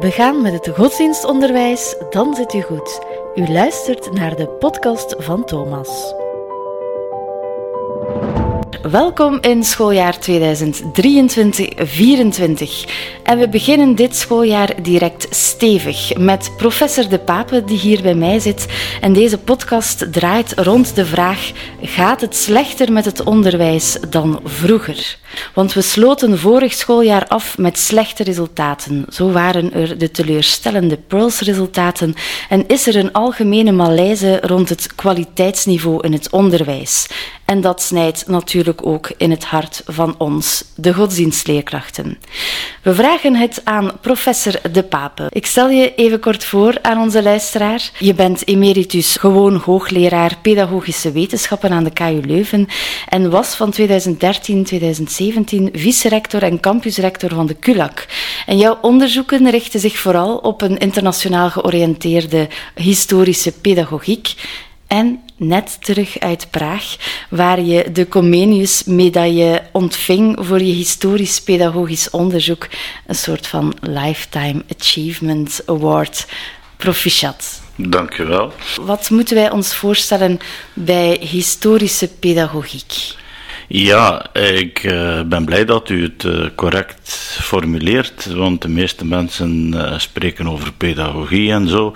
begaan met het godsdienstonderwijs, dan zit u goed. U luistert naar de podcast van Thomas. Welkom in schooljaar 2023-2024. En we beginnen dit schooljaar direct stevig met professor De Pape, die hier bij mij zit. En deze podcast draait rond de vraag: gaat het slechter met het onderwijs dan vroeger? Want we sloten vorig schooljaar af met slechte resultaten. Zo waren er de teleurstellende Pearls-resultaten en is er een algemene malaise rond het kwaliteitsniveau in het onderwijs. En dat snijdt natuurlijk ook in het hart van ons, de godsdienstleerkrachten. We vragen het aan professor De Pape. Ik stel je even kort voor aan onze luisteraar. Je bent emeritus gewoon hoogleraar pedagogische wetenschappen aan de KU Leuven en was van 2013 2017 vice-rector en campusrector van de CULAC. En jouw onderzoeken richten zich vooral op een internationaal georiënteerde historische pedagogiek en net terug uit Praag, waar je de Comenius-medaille ontving voor je historisch-pedagogisch onderzoek. Een soort van Lifetime Achievement Award. Proficiat. Dank je wel. Wat moeten wij ons voorstellen bij historische pedagogiek? Ja, ik uh, ben blij dat u het uh, correct formuleert, want de meeste mensen uh, spreken over pedagogie en zo.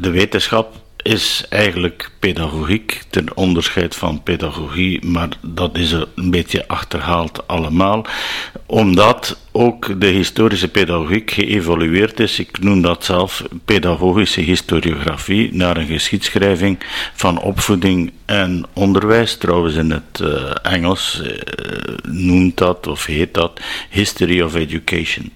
de wetenschap is eigenlijk pedagogiek, ten onderscheid van pedagogie, maar dat is een beetje achterhaald allemaal, omdat ook de historische pedagogiek geëvolueerd is. Ik noem dat zelf pedagogische historiografie, naar een geschiedschrijving van opvoeding en onderwijs. Trouwens, in het uh, Engels uh, noemt dat of heet dat History of Education.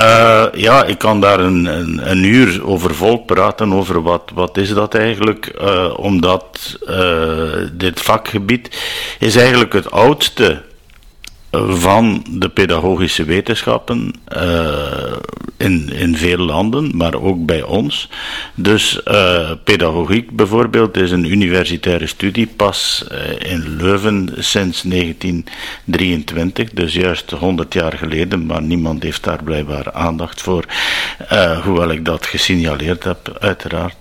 Uh, ja, ik kan daar een, een, een, uur over vol praten, over wat, wat is dat eigenlijk, uh, omdat uh, dit vakgebied is eigenlijk het oudste van de pedagogische wetenschappen uh, in, in veel landen, maar ook bij ons. Dus uh, pedagogiek bijvoorbeeld is een universitaire studie, pas uh, in Leuven sinds 1923, dus juist 100 jaar geleden, maar niemand heeft daar blijkbaar aandacht voor, hoewel ik dat gesignaleerd heb, uiteraard.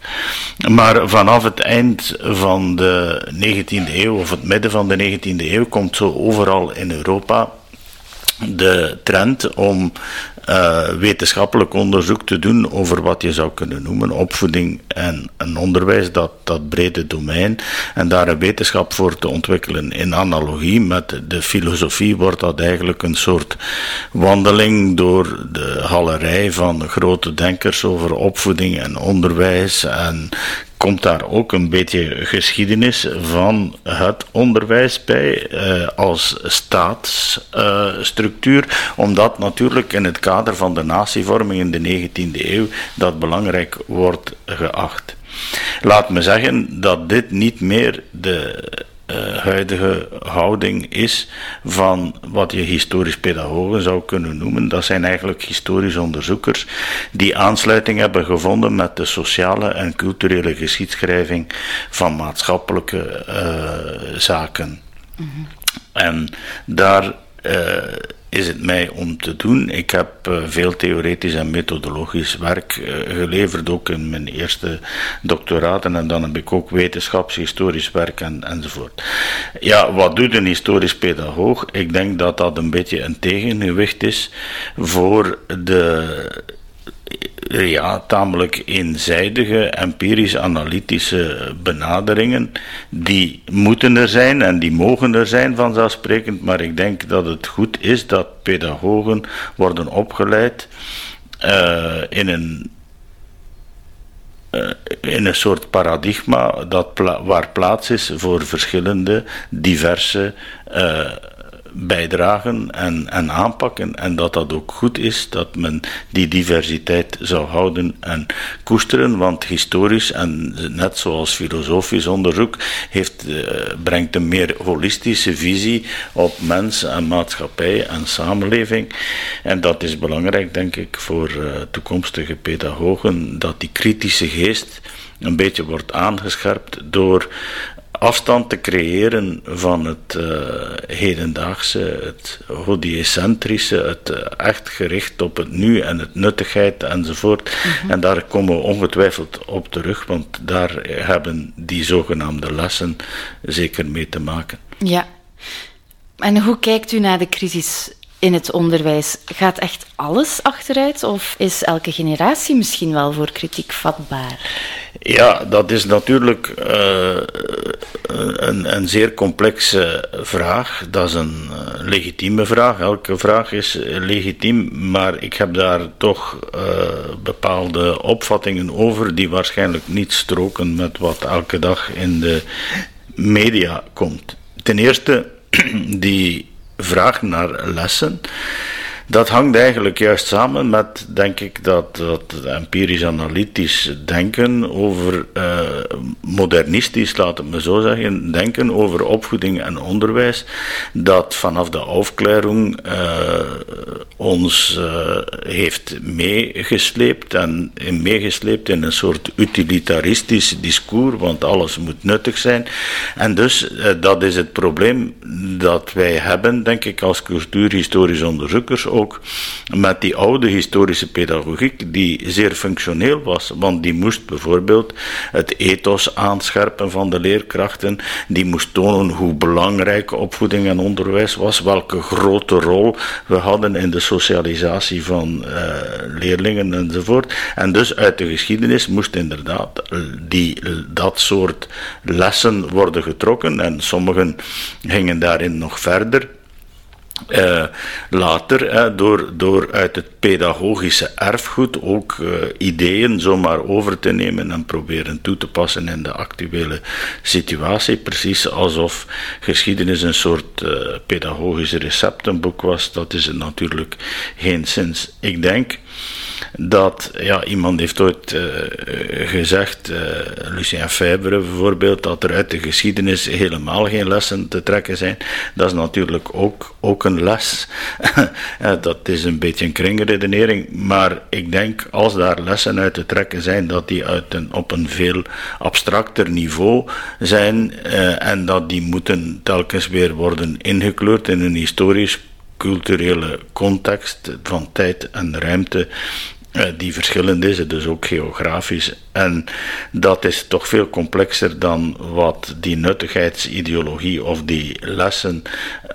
Maar vanaf het eind van de 19e eeuw, of het midden van de 19e eeuw, komt zo overal in Europa de trend om uh, wetenschappelijk onderzoek te doen over wat je zou kunnen noemen opvoeding en, en onderwijs, dat, dat brede domein, en daar een wetenschap voor te ontwikkelen. In analogie met de filosofie wordt dat eigenlijk een soort wandeling door de galerij van grote denkers over opvoeding en onderwijs en komt daar ook een beetje geschiedenis van het onderwijs bij uh, als staatsstructuur, omdat natuurlijk in het kader van de natievorming in de 19e eeuw dat belangrijk wordt geacht. Laat me zeggen dat dit niet meer de uh, huidige houding is van wat je historisch pedagogen zou kunnen noemen. Dat zijn eigenlijk historisch onderzoekers die aansluiting hebben gevonden met de sociale en culturele geschiedschrijving van maatschappelijke uh, zaken. Mm -hmm. En daar uh, is het mij om te doen. Ik heb uh, veel theoretisch en methodologisch werk uh, geleverd, ook in mijn eerste doctoraten. En dan heb ik ook wetenschapshistorisch werk en, enzovoort. Ja, wat doet een historisch pedagoog? Ik denk dat dat een beetje een tegengewicht is voor de ja, tamelijk eenzijdige, empirisch-analytische benaderingen. Die moeten er zijn en die mogen er zijn vanzelfsprekend, maar ik denk dat het goed is dat pedagogen worden opgeleid uh, in een uh, in een soort paradigma dat waar plaats is voor verschillende, diverse uh, bijdragen en, en aanpakken. En dat dat ook goed is dat men die diversiteit zou houden en koesteren. Want historisch en net zoals filosofisch onderzoek heeft, uh, brengt een meer holistische visie op mens en maatschappij en samenleving. En dat is belangrijk, denk ik, voor uh, toekomstige pedagogen, dat die kritische geest een beetje wordt aangescherpt door afstand te creëren van het uh, hedendaagse, het hodiecentrische, het echt gericht op het nu en het nuttigheid enzovoort. Mhm. En daar komen we ongetwijfeld op terug, want daar hebben die zogenaamde lessen zeker mee te maken. Ja. En hoe kijkt u naar de crisis in het onderwijs? Gaat echt alles achteruit of is elke generatie misschien wel voor kritiek vatbaar? Ja, dat is natuurlijk uh, een, een, zeer complexe vraag. Dat is een uh, legitieme vraag. Elke vraag is legitiem, maar ik heb daar toch bepaalde opvattingen over die waarschijnlijk niet stroken met wat elke dag in de media komt. Ten eerste, die vraag naar lessen. Dat hangt eigenlijk juist samen met, denk ik, dat, dat empirisch-analytisch denken over uh, modernistisch, laat het me zo zeggen, denken over opvoeding en onderwijs, dat vanaf de aufklärung uh, ons uh, heeft meegesleept en meegesleept in een soort utilitaristisch discours, want alles moet nuttig zijn. En dus, dat is het probleem dat wij hebben, denk ik, als cultuurhistorisch onderzoekers ook met die oude historische pedagogiek, die zeer functioneel was. Want die moest bijvoorbeeld het ethos aanscherpen van de leerkrachten, die moest tonen hoe belangrijk opvoeding en onderwijs was, welke grote rol we hadden in de socialisatie van uh, leerlingen enzovoort. En dus uit de geschiedenis moest inderdaad die, dat soort lessen worden getrokken en sommigen gingen daarin nog verder. Uh, later, uh, door, door uit het pedagogische erfgoed ook uh, ideeën zomaar over te nemen en proberen toe te passen in de actuele situatie. Precies alsof geschiedenis een soort pedagogisch receptenboek was. Dat is het natuurlijk geen zins. Ik denk dat ja, iemand heeft ooit uh, gezegd, uh, Lucien Febvre bijvoorbeeld, dat er uit de geschiedenis helemaal geen lessen te trekken zijn. Dat is natuurlijk ook, ook een les. dat is een beetje een kringredenering, maar ik denk als daar lessen uit te trekken zijn, dat die uit een, op een veel abstracter niveau zijn uh, en dat die moeten telkens weer worden ingekleurd in een historisch culturele context van tijd en ruimte die verschillend is, dus ook geografisch. En dat is toch veel complexer dan wat die nuttigheidsideologie of die lessen,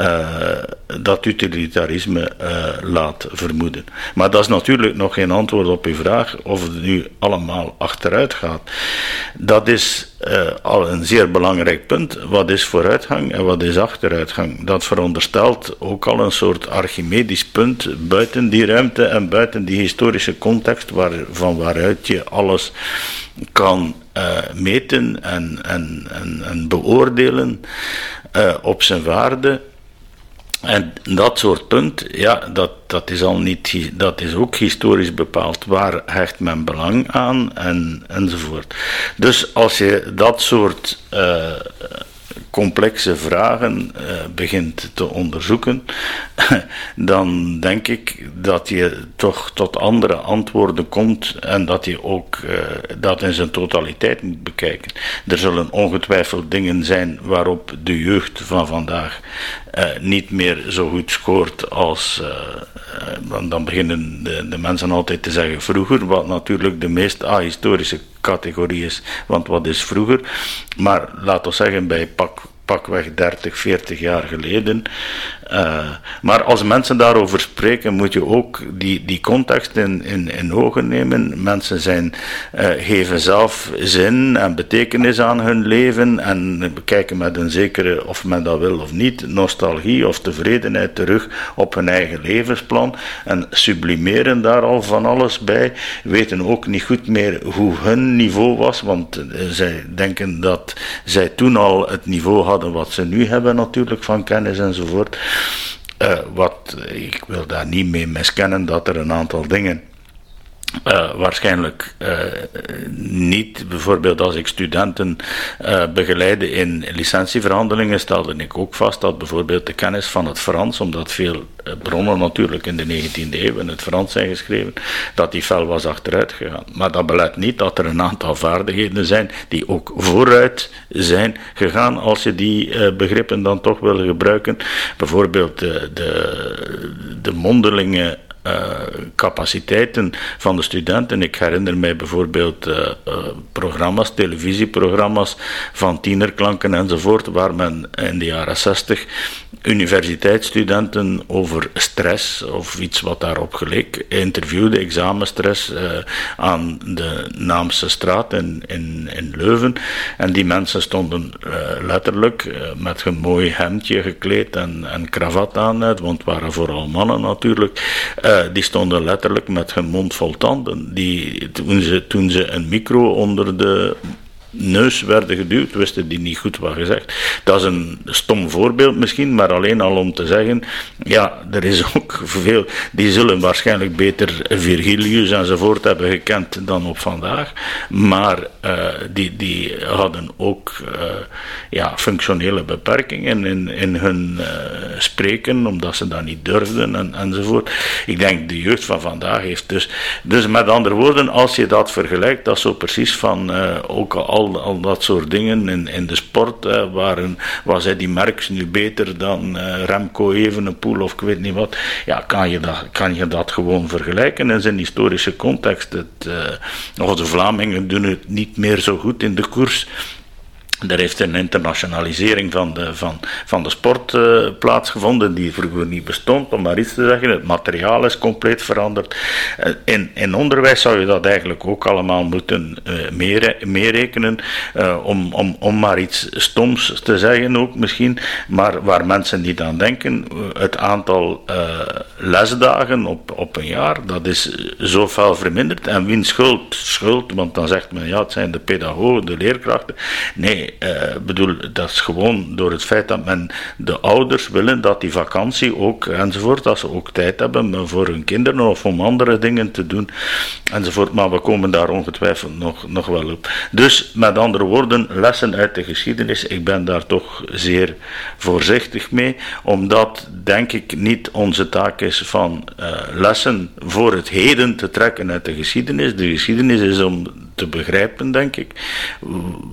uh, dat utilitarisme uh, laat vermoeden. Maar dat is natuurlijk nog geen antwoord op uw vraag of het nu allemaal achteruit gaat. Dat is al een zeer belangrijk punt. Wat is vooruitgang en wat is achteruitgang? Dat veronderstelt ook al een soort Archimedisch punt buiten die ruimte en buiten die historische context waar, van waaruit je alles kan uh, meten en, en, en, en beoordelen uh, op zijn waarde. En dat soort punt, ja, dat, dat is al niet, dat is ook historisch bepaald. Waar hecht men belang aan en, enzovoort. Dus als je dat soort uh, complexe vragen uh, begint te onderzoeken, dan denk ik dat je toch tot andere antwoorden komt en dat je ook uh, dat in zijn totaliteit moet bekijken. Er zullen ongetwijfeld dingen zijn waarop de jeugd van vandaag uh, niet meer zo goed scoort als. dan, dan beginnen de, de, mensen altijd te zeggen vroeger, wat natuurlijk de meest ahistorische categorie is. Want wat is vroeger? Maar laten we zeggen, bij pak pakweg 30, 40 jaar geleden. Uh, maar als mensen daarover spreken, moet je ook die, die context in, in, in ogen nemen. Mensen zijn, uh, geven zelf zin en betekenis aan hun leven en bekijken met een zekere, of men dat wil of niet, nostalgie of tevredenheid terug op hun eigen levensplan en sublimeren daar al van alles bij. Weten ook niet goed meer hoe hun niveau was, want uh, zij denken dat zij toen al het niveau hadden wat ze nu hebben natuurlijk van kennis enzovoort. Uh, wat, ik wil daar niet mee miskennen dat er een aantal dingen uh, waarschijnlijk uh, niet. Bijvoorbeeld als ik studenten uh, begeleide in licentieverhandelingen, stelde ik ook vast dat bijvoorbeeld de kennis van het Frans, omdat veel bronnen natuurlijk in de 19e eeuw in het Frans zijn geschreven, dat die fel was achteruit gegaan. Maar dat belet niet dat er een aantal vaardigheden zijn die ook vooruit zijn gegaan als je die begrippen dan toch wil gebruiken. Bijvoorbeeld de, de, de mondelinge uh, capaciteiten van de studenten. Ik herinner mij bijvoorbeeld uh, uh, programma's, televisieprogramma's van tienerklanken enzovoort, waar men in de jaren 60 universiteitsstudenten over stress of iets wat daarop geleek interviewde, examenstress aan de Naamse straat in, in, in Leuven. En die mensen stonden letterlijk met een mooi hemdje gekleed en, en kravat aan, want het waren vooral mannen natuurlijk. Die stonden letterlijk met hun mond vol tanden. Die, toen, ze, toen ze een micro onder de neus werden geduwd, wisten die niet goed wat gezegd. Dat is een stom voorbeeld misschien, maar alleen al om te zeggen, ja, er is ook veel, die zullen waarschijnlijk beter Virgilius enzovoort hebben gekend dan op vandaag, maar uh, die, die hadden ook uh, ja, functionele beperkingen in, in hun uh, spreken, omdat ze dat niet durfden en, enzovoort. Ik denk, de jeugd van vandaag heeft dus, dus met andere woorden, als je dat vergelijkt, dat is zo precies van ook al al, al dat soort dingen. In, in de sport waren, was hij die Merks nu beter dan uh, Remco Evenepoel of ik weet niet wat. Ja, kan je dat, kan je dat gewoon vergelijken in zijn historische context. Het, uh, de Vlamingen doen het niet meer zo goed in de koers. Er heeft een internationalisering van de, van, van de sport uh, plaatsgevonden die vroeger niet bestond, om maar iets te zeggen. Het materiaal is compleet veranderd. Uh, in, in onderwijs zou je dat eigenlijk ook allemaal moeten uh, meer, meerekenen, om, om, om maar iets stoms te zeggen ook misschien, maar waar mensen niet aan denken. Het aantal lesdagen op, op een jaar, dat is zo fel verminderd. En wie schuld? Schuld, want dan zegt men ja, het zijn de pedagogen, de leerkrachten. Nee, uh, bedoel, dat is gewoon door het feit dat men de ouders willen dat die vakantie ook enzovoort, dat ze ook tijd hebben voor hun kinderen of om andere dingen te doen enzovoort. Maar we komen daar ongetwijfeld nog, nog wel op. Dus met andere woorden, lessen uit de geschiedenis, ik ben daar toch zeer voorzichtig mee, omdat denk ik niet onze taak is van uh, lessen voor het heden te trekken uit de geschiedenis. De geschiedenis is om te begrijpen, denk ik,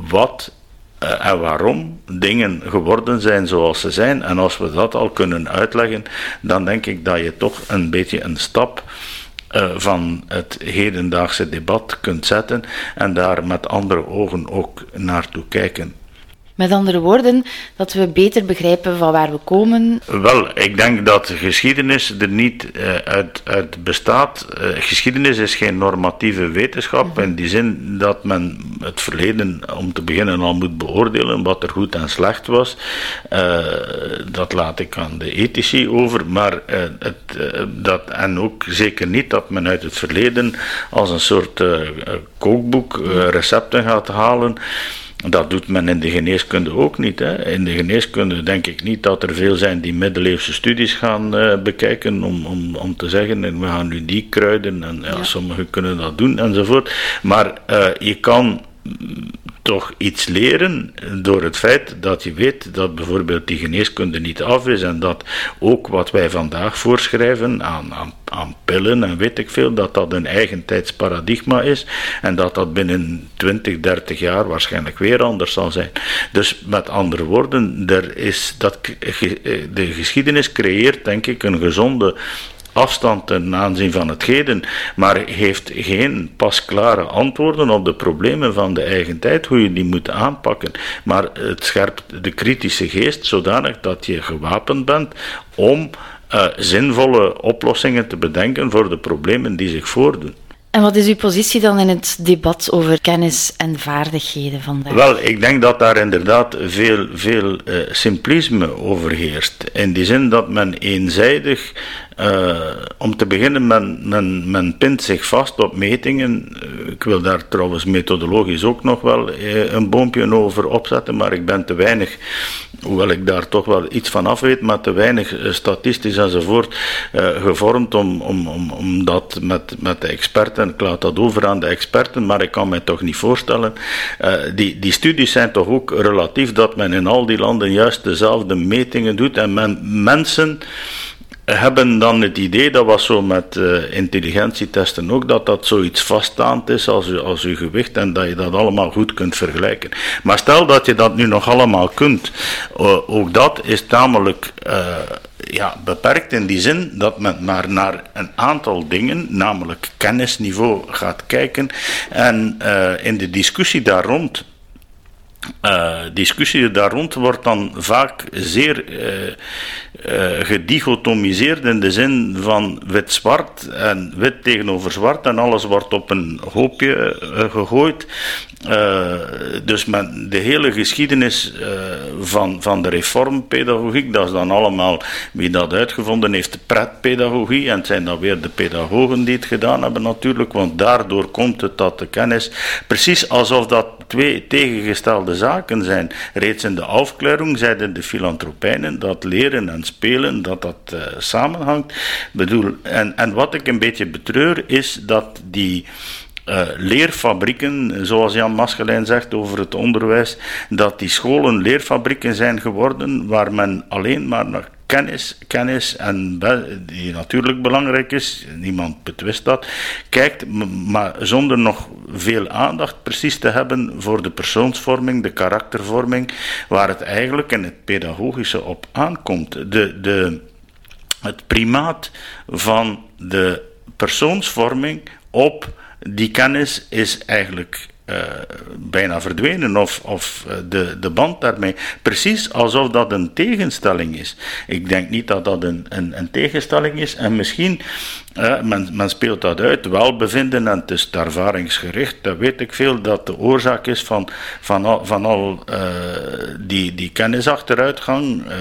wat uh, en waarom dingen geworden zijn zoals ze zijn. En als we dat al kunnen uitleggen, dan denk ik dat je toch een beetje een stap uh, van het hedendaagse debat kunt zetten en daar met andere ogen ook naartoe kijken. Met andere woorden, dat we beter begrijpen van waar we komen. Wel, ik denk dat geschiedenis er niet uh, uit, uit, bestaat. Uh, geschiedenis is geen normatieve wetenschap mhm. in die zin dat men het verleden om te beginnen al moet beoordelen wat er goed en slecht was. Uh, dat laat ik aan de ethici over, maar het, dat, en ook zeker niet dat men uit het verleden als een soort kookboek recepten gaat halen. Dat doet men in de geneeskunde ook niet. Hè. In de geneeskunde denk ik niet dat er veel zijn die middeleeuwse studies gaan uh, bekijken om, om, om te zeggen, we gaan nu die kruiden en ja, ja. sommigen kunnen dat doen enzovoort. Maar uh, je kan toch iets leren door het feit dat je weet dat bijvoorbeeld die geneeskunde niet af is en dat ook wat wij vandaag voorschrijven aan, aan, aan pillen en weet ik veel, dat dat een eigentijds paradigma is en dat dat binnen 20, 30 jaar waarschijnlijk weer anders zal zijn. Dus met andere woorden, er is dat, de geschiedenis creëert denk ik een gezonde afstand ten aanzien van het heden, maar heeft geen pasklare antwoorden op de problemen van de eigen tijd, hoe je die moet aanpakken. Maar het scherpt de kritische geest zodanig dat je gewapend bent om uh, zinvolle oplossingen te bedenken voor de problemen die zich voordoen. En wat is uw positie dan in het debat over kennis en vaardigheden vandaag? Wel, ik denk dat daar inderdaad veel, veel uh, simplisme overheerst. In die zin dat men eenzijdig uh, om te beginnen, men, men, pint zich vast op metingen. Uh, ik wil daar trouwens methodologisch ook nog wel een boompje over opzetten, maar ik ben te weinig, hoewel ik daar toch wel iets van af weet, maar te weinig statistisch enzovoort gevormd om, om, om, om dat met, met de experten, ik laat dat over aan de experten, maar ik kan me toch niet voorstellen. die, die studies zijn toch ook relatief dat men in al die landen juist dezelfde metingen doet en men mensen hebben dan het idee, dat was zo met uh, intelligentietesten ook, dat dat zoiets vaststaand is als, als uw gewicht en dat je dat allemaal goed kunt vergelijken. Maar stel dat je dat nu nog allemaal kunt, ook dat is tamelijk uh, ja, beperkt in die zin dat men maar naar een aantal dingen, namelijk kennisniveau, gaat kijken en in de discussie daar rond uh, discussie daar rond wordt dan vaak zeer uh, gedichotomiseerd in de zin van wit-zwart en wit tegenover zwart en alles wordt op een hoopje gegooid. dus met de hele geschiedenis van, van de reformpedagogiek, dat is dan allemaal wie dat uitgevonden heeft, de pretpedagogie. En het zijn dan weer de pedagogen die het gedaan hebben natuurlijk, want daardoor komt het dat de kennis, precies alsof dat twee tegengestelde zaken zijn. Reeds in de afkleurung zeiden de filantropijnen dat leren en spelen, dat dat uh, samenhangt. Bedoel, en, en wat ik een beetje betreur is dat die uh, leerfabrieken, zoals Jan Maschelijn zegt over het onderwijs, dat die scholen leerfabrieken zijn geworden waar men alleen maar naar kennis, kennis en die natuurlijk belangrijk is, niemand betwist dat, kijkt, maar zonder nog veel aandacht precies te hebben voor de persoonsvorming, de karaktervorming, waar het eigenlijk in het pedagogische op aankomt. De, de, het primaat van de persoonsvorming op die kennis is eigenlijk uh, bijna verdwenen of, of uh, de, de band daarmee. Precies alsof dat een tegenstelling is. Ik denk niet dat dat een, een, een tegenstelling is. En misschien uh, men, men, speelt dat uit, welbevinden en het is ervaringsgericht. Dat weet ik veel dat de oorzaak is van, van al, van al uh, die, die kennisachteruitgang, uh,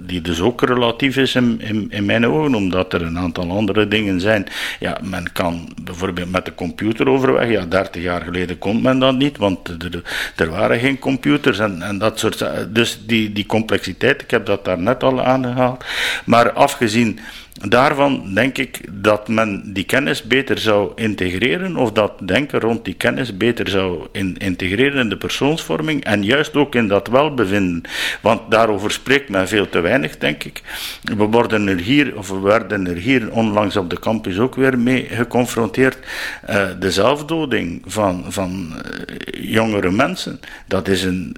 die dus ook relatief is in, in, in, mijn ogen, omdat er een aantal andere dingen zijn. Ja, men kan bijvoorbeeld met de computer overweg, ja, 30 jaar geleden kon men dat niet, want er, er waren geen computers en, en dat soort Dus die, die complexiteit, ik heb dat daar net al aangehaald. Maar afgezien Daarvan denk ik dat men die kennis beter zou integreren, of dat denken rond die kennis beter zou in, integreren in de persoonsvorming en juist ook in dat welbevinden. Want daarover spreekt men veel te weinig, denk ik. We worden er hier, of we werden er hier onlangs op de campus ook weer mee geconfronteerd. Uh, de zelfdoding van, van uh, jongere mensen, dat is een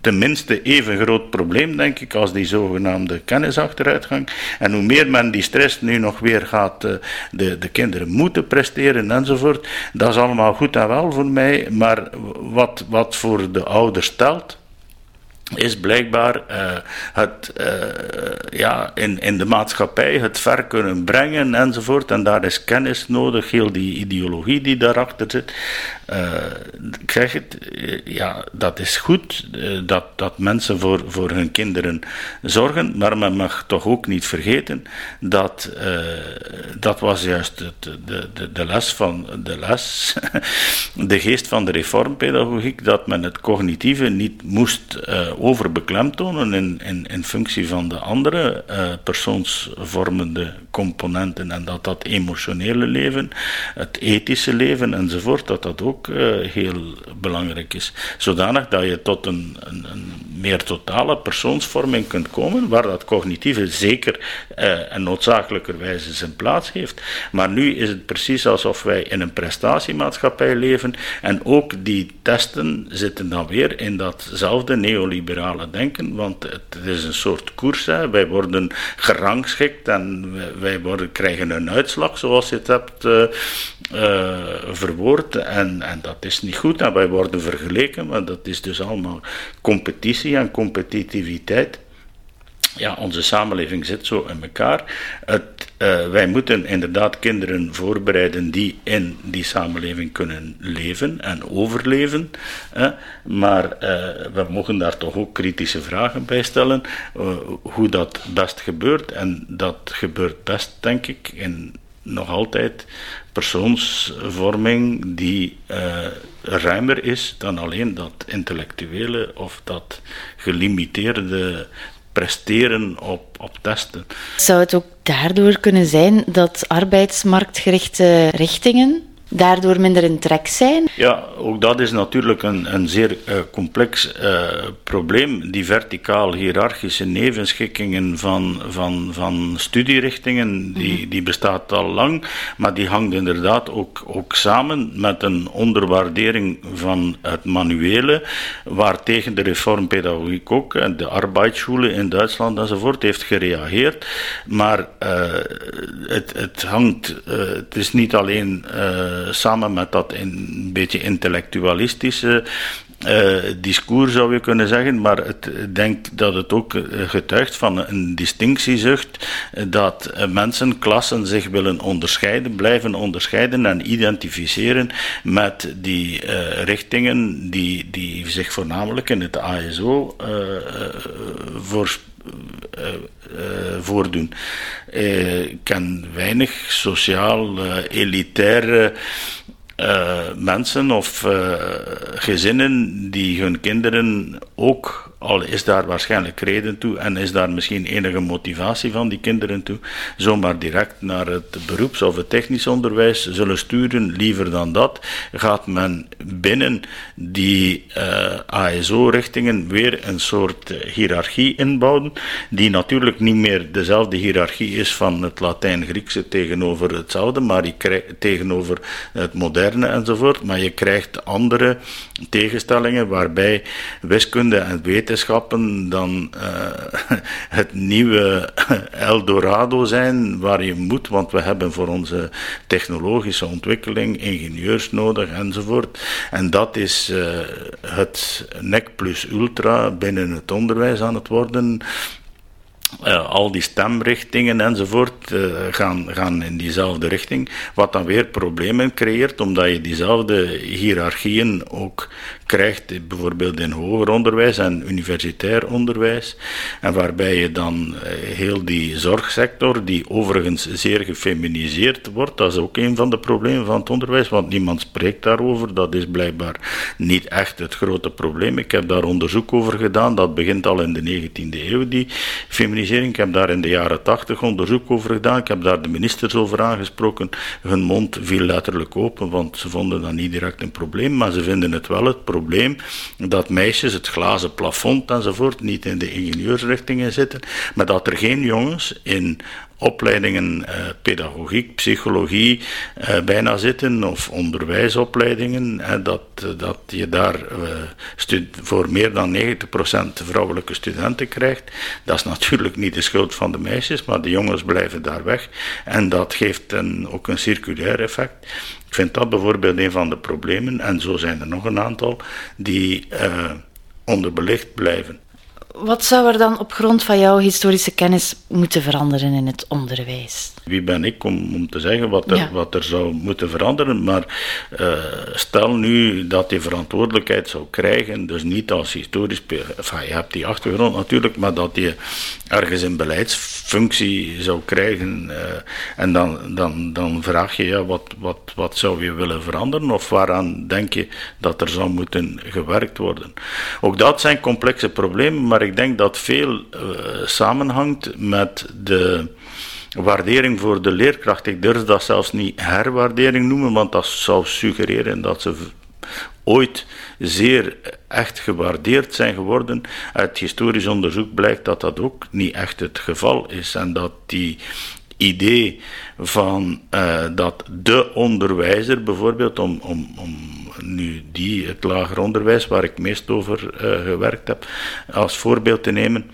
tenminste even groot probleem, denk ik, als die zogenaamde kennisachteruitgang. En hoe meer men die stress nu nog weer gaat, uh, de, de kinderen moeten presteren enzovoort, dat is allemaal goed en wel voor mij, maar wat, wat voor de ouders telt, is blijkbaar uh, het uh, ja, in, in de maatschappij het ver kunnen brengen enzovoort. En daar is kennis nodig, heel die ideologie die daarachter zit. Uh, zeg het, ja, dat is goed dat, dat mensen voor, voor hun kinderen zorgen, maar men mag toch ook niet vergeten dat dat was juist het, de, de, de les van de les, de geest van de reformpedagogiek, dat men het cognitieve niet moest overbeklemtonen in, in, functie van de andere uh, persoonsvormende componenten en dat dat emotionele leven, het ethische leven enzovoort, dat dat ook uh, heel belangrijk is. Zodanig dat je tot een, een, meer totale persoonsvorming kunt komen, waar dat cognitieve zeker uh, en noodzakelijkerwijze zijn plaats heeft. Maar nu is het precies alsof wij in een prestatiemaatschappij leven en ook die testen zitten dan weer in datzelfde denken, want het is een soort koers. Hè. Wij worden gerangschikt en wij worden, krijgen een uitslag zoals je het hebt uh, uh, verwoord. En, en dat is niet goed. En wij worden vergeleken, maar dat is dus allemaal competitie en competitiviteit ja, onze samenleving zit zo in elkaar. Het, uh, wij moeten inderdaad kinderen voorbereiden die in die samenleving kunnen leven en overleven. Hè. Maar uh, we mogen daar toch ook kritische vragen bij stellen. Uh, hoe dat best gebeurt. En dat gebeurt best, denk ik, in nog altijd persoonsvorming die ruimer is dan alleen dat intellectuele of dat gelimiteerde presteren op, op testen. Zou het ook daardoor kunnen zijn dat arbeidsmarktgerichte richtingen daardoor minder in trek zijn? Ja, ook dat is natuurlijk een, een zeer uh, complex uh, probleem. Die verticaal-hierarchische nevenschikkingen van, van, van studierichtingen, die, mhm. die bestaat al lang, maar die hangt inderdaad ook, ook samen met een onderwaardering van het manuele, waartegen de reformpedagogiek ook, en de Arbeitsschule in Duitsland enzovoort, heeft gereageerd. Maar uh, het, het hangt, het is niet alleen eh, samen met dat een beetje intellectualistische uh, discours zou je kunnen zeggen, maar ik denk dat het ook eh, getuigt van een distinctiezucht dat mensen, klassen zich willen onderscheiden, blijven onderscheiden en identificeren met die richtingen die, die zich voornamelijk in het ASO uh, voor, voordoen. Ik ken weinig sociaal elitaire mensen of gezinnen die hun kinderen ook al is daar waarschijnlijk reden toe en is daar misschien enige motivatie van die kinderen toe, zomaar direct naar het beroeps- of het technisch onderwijs zullen sturen. Liever dan dat gaat men binnen die uh, ASO-richtingen weer een soort hiërarchie inbouwen, die natuurlijk niet meer dezelfde hiërarchie is van het Latijn-Griekse tegenover hetzelfde, maar tegenover het moderne enzovoort, maar je krijgt andere tegenstellingen waarbij wiskunde en wetenschappen dan uh, het nieuwe Eldorado zijn waar je moet, want we hebben voor onze technologische ontwikkeling ingenieurs nodig enzovoort. En dat is uh, het NEC plus ultra binnen het onderwijs aan het worden. Uh, al die stemrichtingen enzovoort uh, gaan, gaan in diezelfde richting, wat dan weer problemen creëert, omdat je diezelfde hiërarchieën ook krijgt, bijvoorbeeld in hoger onderwijs en universitair onderwijs, en waarbij je dan uh, heel die zorgsector, die overigens zeer gefeminiseerd wordt, dat is ook een van de problemen van het onderwijs, want niemand spreekt daarover, dat is blijkbaar niet echt het grote probleem. Ik heb daar onderzoek over gedaan, dat begint al in de 19e eeuw, die feminisering ik heb daar in de jaren tachtig onderzoek over gedaan. Ik heb daar de ministers over aangesproken. Hun mond viel letterlijk open, want ze vonden dat niet direct een probleem. Maar ze vinden het wel het probleem dat meisjes het glazen plafond enzovoort niet in de ingenieursrichtingen zitten. Maar dat er geen jongens in opleidingen uh, pedagogiek, psychologie uh, bijna zitten, of onderwijsopleidingen, dat, dat je daar voor meer dan 90% vrouwelijke studenten krijgt. Dat is natuurlijk niet de schuld van de meisjes, maar de jongens blijven daar weg. En dat geeft een, ook een circulair effect. Ik vind dat bijvoorbeeld een van de problemen, en zo zijn er nog een aantal, die onderbelicht blijven. Wat zou er dan op grond van jouw historische kennis moeten veranderen in het onderwijs? Wie ben ik om, om te zeggen wat er, wat er zou moeten veranderen? Maar uh, stel nu dat die verantwoordelijkheid zou krijgen, dus niet als historisch, enfin, je hebt die achtergrond natuurlijk, maar dat je ergens een beleidsfunctie zou krijgen. Uh, en dan, dan, dan vraag je, ja, wat, wat, wat zou je willen veranderen? Of waaraan denk je dat er zou moeten gewerkt worden? Ook dat zijn complexe problemen, maar ik denk dat veel uh, samenhangt met de waardering voor de leerkracht. Ik durf dat zelfs niet herwaardering noemen, want dat zou suggereren dat ze ooit zeer echt gewaardeerd zijn geworden. Uit historisch onderzoek blijkt dat dat ook niet echt het geval is en dat die idee van uh, dat de onderwijzer bijvoorbeeld, om, om, om nu die, het lager onderwijs waar ik meest over uh, gewerkt heb, als voorbeeld te nemen,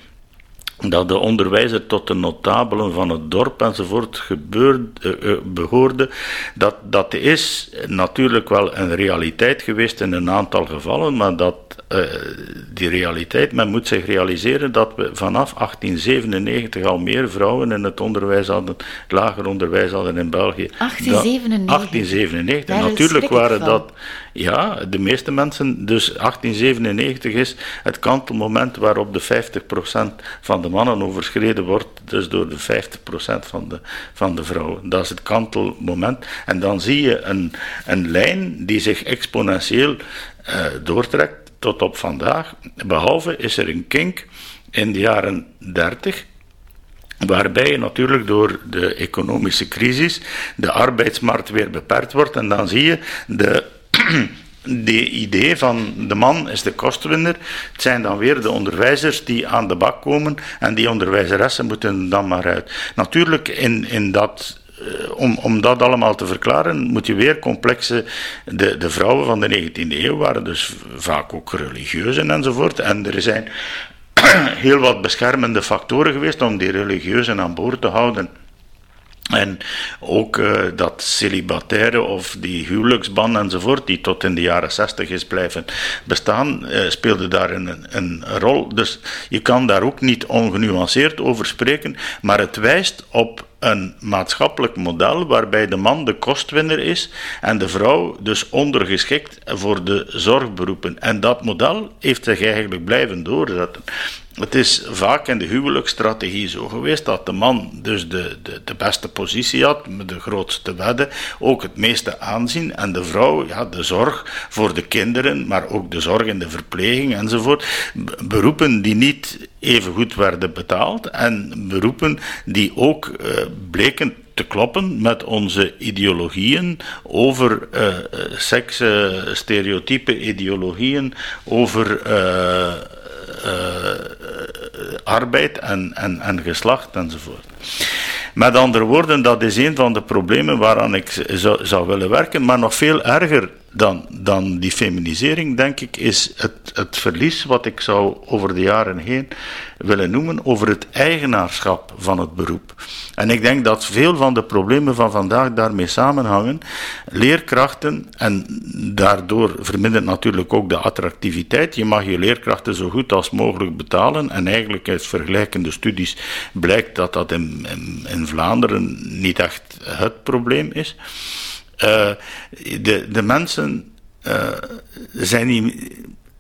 dat de onderwijzer tot de notabelen van het dorp enzovoort gebeurde, uh, behoorde, dat, dat is natuurlijk wel een realiteit geweest in een aantal gevallen, maar dat die realiteit. Men moet zich realiseren dat we vanaf 1897 al meer vrouwen in het onderwijs hadden, het lager onderwijs hadden in België. 1897? 1897. Natuurlijk waren dat, ja, de meeste mensen, dus 1897 is het kantelmoment waarop de 50% van de mannen overschreden wordt, dus door de 50% van de, van de vrouwen. Dat is het kantelmoment. En dan zie je een, een lijn die zich exponentieel uh, doortrekt tot op vandaag. Behalve is er een kink in de jaren 30 waarbij natuurlijk door de economische crisis de arbeidsmarkt weer beperkt wordt en dan zie je de de idee van de man is de kostwinner. Het zijn dan weer de onderwijzers die aan de bak komen en die onderwijzeressen moeten dan maar uit. Natuurlijk, in, in dat om, om dat allemaal te verklaren, moet je weer complexe. De, de vrouwen van de 19e eeuw waren dus vaak ook religieuzen enzovoort. En er zijn heel wat beschermende factoren geweest om die religieuzen aan boord te houden. En ook uh, dat celibataire of die huwelijksban enzovoort, die tot in de jaren zestig is blijven bestaan, uh, speelde daar een, een rol. Dus je kan daar ook niet ongenuanceerd over spreken, maar het wijst op een maatschappelijk model waarbij de man de kostwinner is en de vrouw dus ondergeschikt voor de zorgberoepen. En dat model heeft zich eigenlijk blijven doorzetten. Het is vaak in de huwelijksstrategie zo geweest dat de man dus de, de, de beste positie had, met de grootste wedden, ook het meeste aanzien, en de vrouw ja, de zorg voor de kinderen, maar ook de zorg en de verpleging enzovoort. Beroepen die niet even goed werden betaald en beroepen die ook uh, bleken te kloppen met onze ideologieën over uh, seks, stereotype ideologieën over arbeid en, en, en geslacht enzovoort. Met andere woorden, dat is een van de problemen waaraan ik zou, zou willen werken, maar nog veel erger dan, dan die feminisering, denk ik, is het, het verlies wat ik zou over de jaren heen willen noemen over het eigenaarschap van het beroep. En ik denk dat veel van de problemen van vandaag daarmee samenhangen. Leerkrachten, en daardoor vermindert natuurlijk ook de attractiviteit. Je mag je leerkrachten zo goed als mogelijk betalen. En eigenlijk uit vergelijkende studies blijkt dat dat in, in, in Vlaanderen niet echt het probleem is. Uh, de, de mensen uh, zijn niet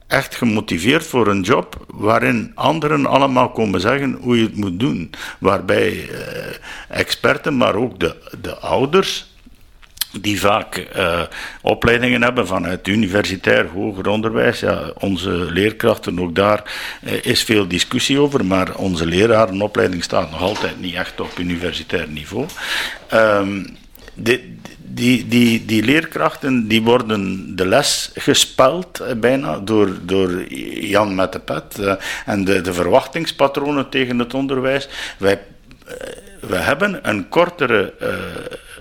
echt gemotiveerd voor een job waarin anderen allemaal komen zeggen hoe je het moet doen. Waarbij uh, experten, maar ook de, de ouders, die vaak opleidingen hebben vanuit universitair hoger onderwijs. Ja, onze leerkrachten, ook daar is veel discussie over, maar onze lerarenopleiding staat nog altijd niet echt op universitair niveau. Um, die, die, die leerkrachten die worden de les gespeld eh, bijna door, door Jan met de pet uh, en de, de verwachtingspatronen tegen het onderwijs. Wij, uh, we hebben een kortere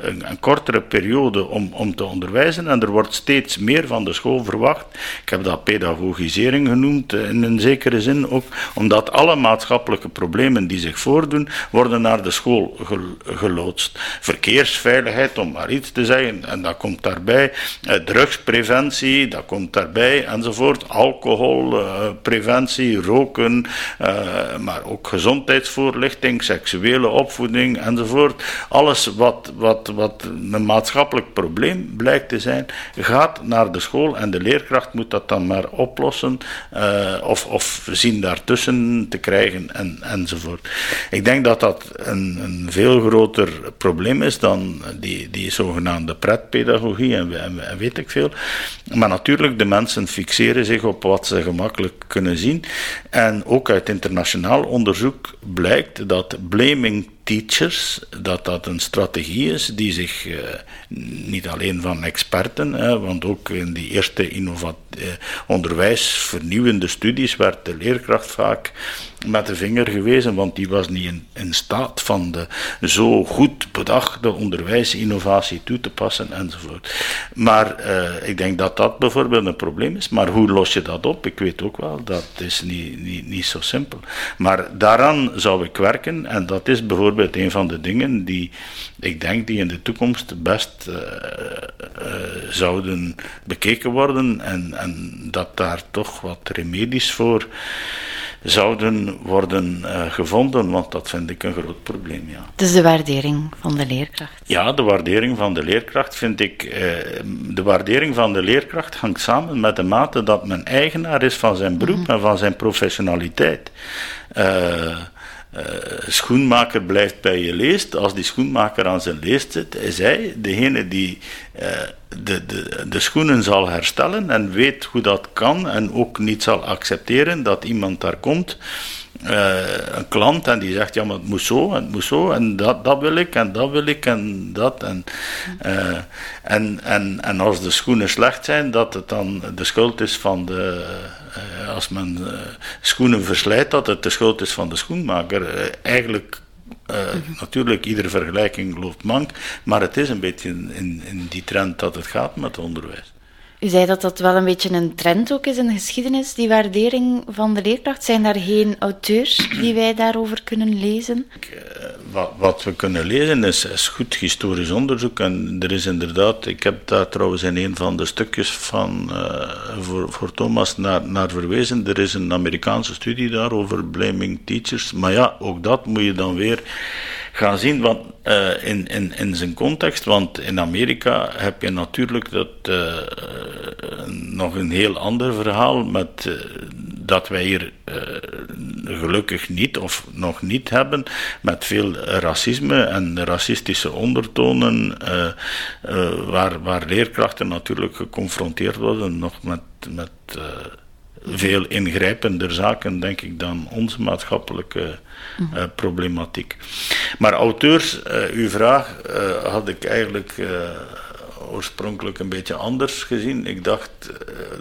een, kortere periode om, om te onderwijzen en er wordt steeds meer van de school verwacht. Ik heb dat pedagogisering genoemd eh, in een zekere zin ook, omdat alle maatschappelijke problemen die zich voordoen, worden naar de school geloodst. Verkeersveiligheid, om maar iets te zeggen, en dat komt daarbij. Eh, drugspreventie, dat komt daarbij, enzovoort. Alcoholpreventie, roken, eh, maar ook gezondheidsvoorlichting, seksuele opvoeding, enzovoort. Alles wat, wat wat een maatschappelijk probleem blijkt te zijn, gaat naar de school en de leerkracht moet dat dan maar oplossen uh, of, of zien daartussen te krijgen en, enzovoort. Ik denk dat dat een, een veel groter probleem is dan die, die zogenaamde pretpedagogie en, en weet ik veel. Maar natuurlijk, de mensen fixeren zich op wat ze gemakkelijk kunnen zien. En ook uit internationaal onderzoek blijkt dat blaming teachers, dat dat een strategie is die zich uh, niet alleen van experten, hè, want ook in die eerste innovat uh, onderwijsvernieuwende studies werd de leerkracht vaak met de vinger gewezen, want die was niet in, staat van de zo goed bedachte onderwijsinnovatie toe te passen enzovoort. Maar uh, ik denk dat dat bijvoorbeeld een probleem is. Maar hoe los je dat op? Ik weet ook wel, dat is niet, niet, niet zo simpel. Maar daaraan zou ik werken en dat is bijvoorbeeld een van de dingen die ik denk die in de toekomst best uh, zouden bekeken worden en, en dat daar toch wat remedies voor zouden worden uh, gevonden, want dat vind ik een groot probleem. Ja. Dus de waardering van de leerkracht? Ja, de waardering van de leerkracht vind ik. Uh, de waardering van de leerkracht hangt samen met de mate dat men eigenaar is van zijn beroep mm -hmm. en van zijn professionaliteit. Uh, uh, schoenmaker blijft bij je leest. Als die schoenmaker aan zijn leest zit, is hij degene die uh, de, de, de schoenen zal herstellen en weet hoe dat kan en ook niet zal accepteren dat iemand daar komt. Uh, een klant en die zegt ja maar het moet zo en het moet zo en dat, dat wil ik en dat wil ik en dat en, en, en, en als de schoenen slecht zijn dat het dan de schuld is van de als men schoenen verslijt dat het de schuld is van de schoenmaker eigenlijk uh, natuurlijk, iedere vergelijking loopt mank, maar het is een beetje in, in die trend dat het gaat met onderwijs. U zei dat dat wel een beetje een trend ook is in de geschiedenis, die waardering van de leerkracht. Zijn daar geen auteurs die wij daarover kunnen lezen? Wat, wat we kunnen lezen is, is, goed historisch onderzoek. En er is inderdaad, ik heb daar trouwens in een van de stukjes van, uh, voor, voor Thomas naar, naar verwezen. Er is een Amerikaanse studie daarover, Blaming Teachers. Maar ja, ook dat moet je dan weer gaan zien want, uh, in, in, in zijn context. Want in Amerika heb je natuurlijk dat, uh, nog een heel ander verhaal met, uh, dat wij hier gelukkig niet of nog niet hebben, met veel racisme en racistische ondertonen, waar, waar leerkrachten natuurlijk geconfronteerd worden nog met. met veel ingrijpender zaken, denk ik, dan onze maatschappelijke uh, problematiek. Maar auteurs, uh, uw vraag uh, had ik eigenlijk oorspronkelijk een beetje anders gezien. Ik dacht,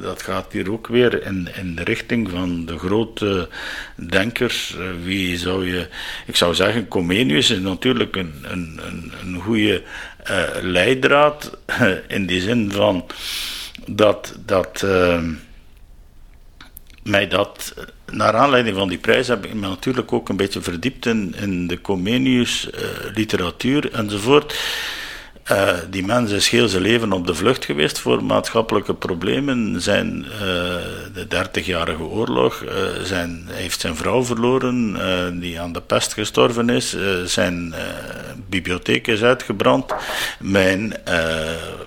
dat gaat hier ook weer in, in de richting van de grote denkers. wie zou je... Ik zou zeggen, Comenius is natuurlijk een, een, een, een goede leidraad, in die zin van dat... dat mij dat, naar aanleiding van die prijs, heb ik me natuurlijk ook een beetje verdiept in, in de Comenius, uh, literatuur enzovoort. Uh, die mens is heel zijn leven op de vlucht geweest voor maatschappelijke problemen. Zijn, de dertigjarige oorlog, uh, zijn, heeft zijn vrouw verloren, die aan de pest gestorven is. zijn bibliotheek is uitgebrand. Mijn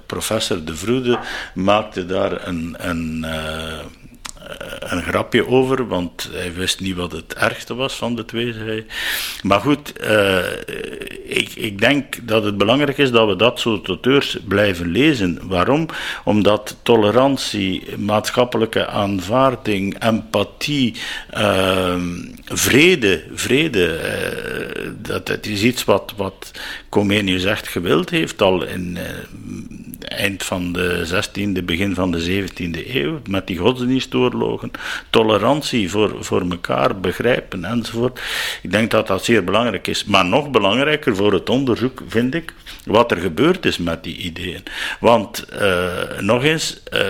professor De Vroede maakte daar een. een eh, een grapje over, want hij wist niet wat het ergste was van de twee. Zei. Maar goed, uh, ik, ik denk dat het belangrijk is dat we dat soort auteurs blijven lezen. Waarom? Omdat tolerantie, maatschappelijke aanvaarding, empathie, uh, vrede, vrede uh, dat, dat is iets wat, wat Comenius echt gewild heeft al in eind van de 16e, begin van de 17e eeuw, met die godsdienstoorlogen, tolerantie voor, voor elkaar, begrijpen enzovoort. Ik denk dat dat zeer belangrijk is. Maar nog belangrijker voor het onderzoek vind ik wat er gebeurd is met die ideeën. Want uh, nog eens, uh,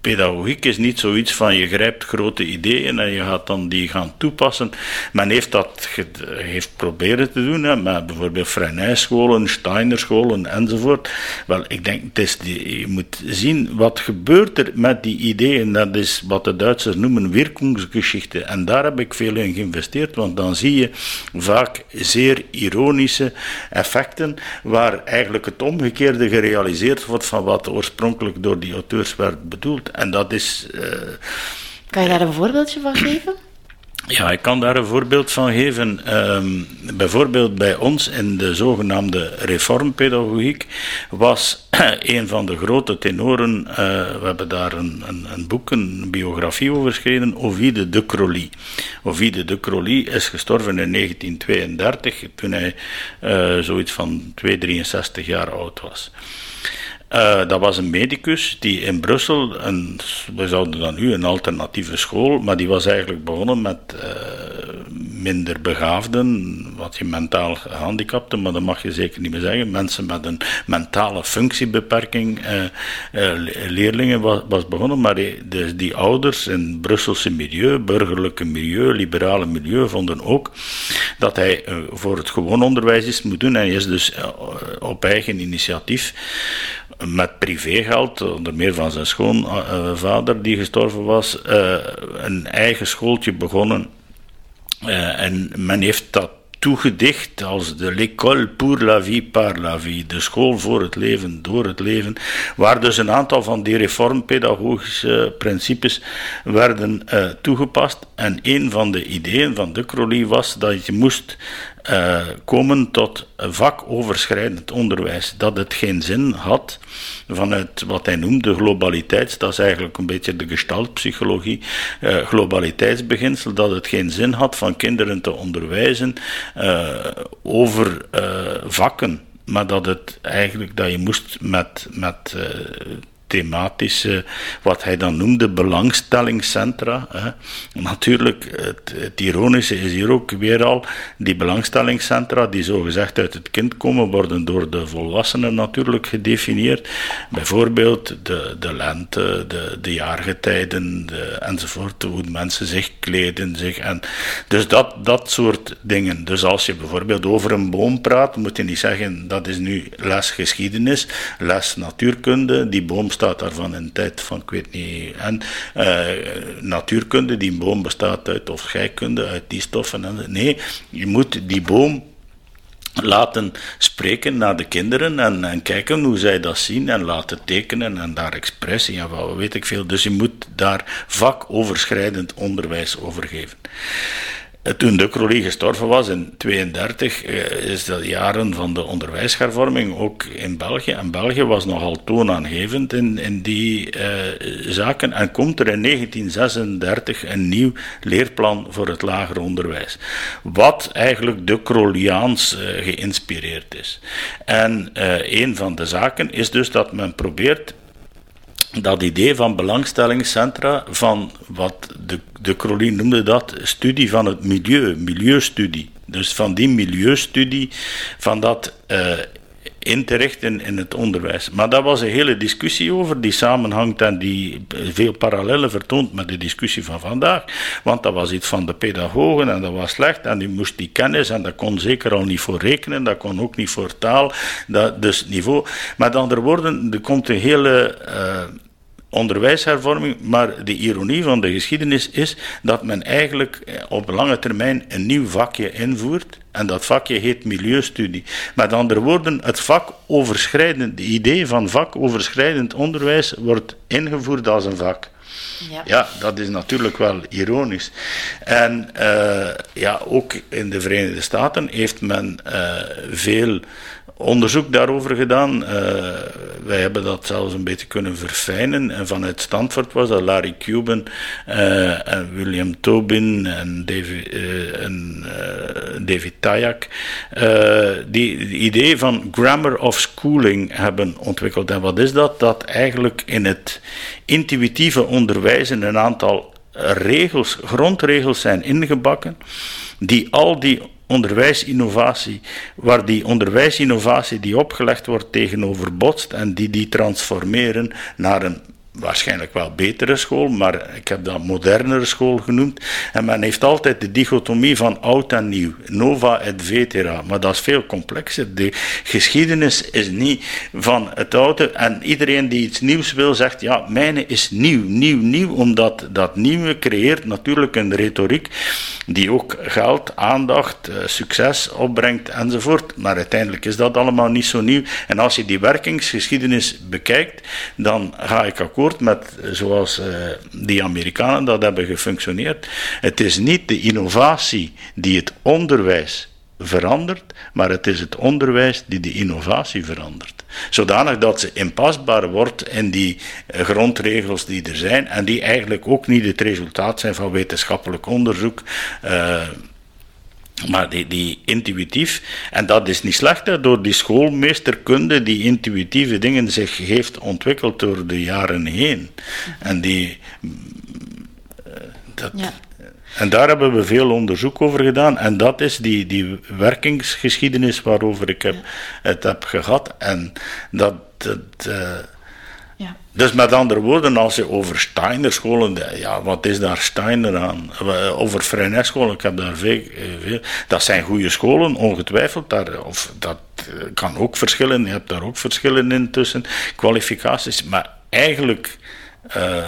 pedagogiek is niet zoiets van je grijpt grote ideeën en je gaat dan die gaan toepassen. Men heeft dat heeft proberen te doen, hè, met bijvoorbeeld Freinet-scholen, Steiner-scholen enzovoort. Wel, ik denk, het is die, je moet zien wat gebeurt er met die ideeën. Dat is wat de Duitsers noemen Wirkungsgeschichte. En daar heb ik veel in geïnvesteerd, want dan zie je vaak zeer ironische effecten, waar eigenlijk het omgekeerde gerealiseerd wordt van wat oorspronkelijk door die auteurs werd bedoeld. En dat is. Uh, kan je daar een voorbeeldje van geven? Ja, ik kan daar een voorbeeld van geven. Um, bijvoorbeeld bij ons in de zogenaamde reformpedagogiek was een van de grote tenoren, uh, we hebben daar een, een, een, boek, een biografie over geschreven, Ovide de Crolly. Ovide de Crolly is gestorven in 1932, toen hij uh, zoiets van 2, 63 jaar oud was. Uh, dat was een medicus die in Brussel, een, we zouden dan nu een alternatieve school, maar die was eigenlijk begonnen met uh, minder begaafden, wat je mentaal gehandicapten, maar dat mag je zeker niet meer zeggen. Mensen met een mentale functiebeperking, uh, leerlingen was, begonnen, maar die, dus die ouders in Brusselse milieu, burgerlijke milieu, liberale milieu, vonden ook dat hij voor het gewoon onderwijs iets moet doen. Hij is dus op eigen initiatief met privégeld, onder meer van zijn schoonvader die gestorven was, een eigen schooltje begonnen. en men heeft dat toegedicht als de l'école pour la vie par la vie, de school voor het leven, door het leven, waar dus een aantal van die reformpedagogische principes werden toegepast. En een van de ideeën van de Crowley was dat je moest uh, komen tot vakoverschrijdend onderwijs. Dat het geen zin had vanuit wat hij noemde globaliteits, dat is eigenlijk een beetje de gestaltpsychologie, uh, globaliteitsbeginsel, dat het geen zin had van kinderen te onderwijzen uh, over vakken maar dat het eigenlijk dat je moest met, met thematische, wat hij dan noemde, belangstellingscentra. Hè. Natuurlijk, het, ironische is hier ook weer al, die belangstellingscentra, die zogezegd uit het kind komen, worden door de volwassenen natuurlijk gedefinieerd. Bijvoorbeeld de, de lente, de, de jaargetijden de, enzovoort, hoe mensen zich kleden. Zich, en, dus dat, dat soort dingen. Dus als je bijvoorbeeld over een boom praat, moet je niet zeggen dat is nu les geschiedenis, les natuurkunde, die boom staat daarvan in tijd van, ik weet niet, en uh, natuurkunde, die boom bestaat uit, of scheikunde, uit die stoffen. En, nee, je moet die boom laten spreken naar de kinderen en, en, kijken hoe zij dat zien en laten tekenen en daar expressie en wat weet ik veel. Dus je moet daar vakoverschrijdend onderwijs over geven. Toen de Crowley gestorven was in 1932, eh, is dat jaren van de onderwijshervorming ook in België. En België was nogal toonaangevend in, in die uh, zaken. En komt er in 1936 een nieuw leerplan voor het lager onderwijs. Wat eigenlijk de Crowleyaans uh, geïnspireerd is. En een van de zaken is dus dat men probeert dat idee van belangstellingscentra, van wat de, de noemde dat, studie van het milieu, milieustudie. Dus van die milieustudie, van dat uh, in te richten in het onderwijs. Maar daar was een hele discussie over, die samenhangt en die veel parallellen vertoont met de discussie van vandaag. Want dat was iets van de pedagogen en dat was slecht en die moest die kennis en dat kon zeker al niet voor rekenen, dat kon ook niet voor taal, dat, dus niveau. Met andere woorden, er komt een hele... Uh, onderwijshervorming, maar de ironie van de geschiedenis is dat men eigenlijk eh, op lange termijn een nieuw vakje invoert. En dat vakje heet milieustudie. Met andere woorden, het vakoverschrijdend, de idee van vakoverschrijdend onderwijs wordt ingevoerd als een vak. Ja. ja, dat is natuurlijk wel ironisch. En uh, ja, ook in de Verenigde Staten heeft men uh, veel onderzoek daarover gedaan. Uh, wij hebben dat zelfs een beetje kunnen verfijnen. En vanuit Stanford was dat Larry Cuban uh, en William Tobin en David, David Tayak. die het idee van grammar of schooling hebben ontwikkeld. En wat is dat? Dat eigenlijk in het intuïtieve onderwijzen een aantal regels, grondregels zijn ingebakken, die al die onderwijsinnovatie, waar die onderwijsinnovatie die opgelegd wordt tegenover botst en die die transformeren naar een waarschijnlijk wel betere school, maar ik heb dat modernere school genoemd. En men heeft altijd de dichotomie van oud en nieuw, nova et vetera, maar dat is veel complexer. De geschiedenis is niet van het oude en iedereen die iets nieuws wil zegt, ja, mijne is nieuw, nieuw, nieuw, omdat dat nieuwe creëert natuurlijk een retoriek die ook geld, aandacht, eh, succes opbrengt enzovoort. Maar uiteindelijk is dat allemaal niet zo nieuw. En als je die werkingsgeschiedenis bekijkt, dan ga ik akkoord met zoals uh, die Amerikanen dat hebben gefunctioneerd. Het is niet de innovatie die het onderwijs verandert, maar het is het onderwijs die de innovatie verandert. Zodanig dat ze inpasbaar wordt in die uh, grondregels die er zijn en die eigenlijk ook niet het resultaat zijn van wetenschappelijk onderzoek. Uh, maar die, die intuïtief, en dat is niet slecht, hè, door die schoolmeesterkunde, die intuïtieve dingen zich heeft ontwikkeld door de jaren heen. En die. Uh, dat, ja. En daar hebben we veel onderzoek over gedaan. En dat is die, die werkingsgeschiedenis waarover ik heb, het heb gehad. En dat. dat uh, ja. Dus met andere woorden, als je over Steiner scholen, ja, wat is daar Steiner aan? Over Freinet scholen, ik heb daar veel, veel, dat zijn goede scholen, ongetwijfeld. Daar, of dat kan ook verschillen, je hebt daar ook verschillen in tussen kwalificaties. Maar eigenlijk. Uh,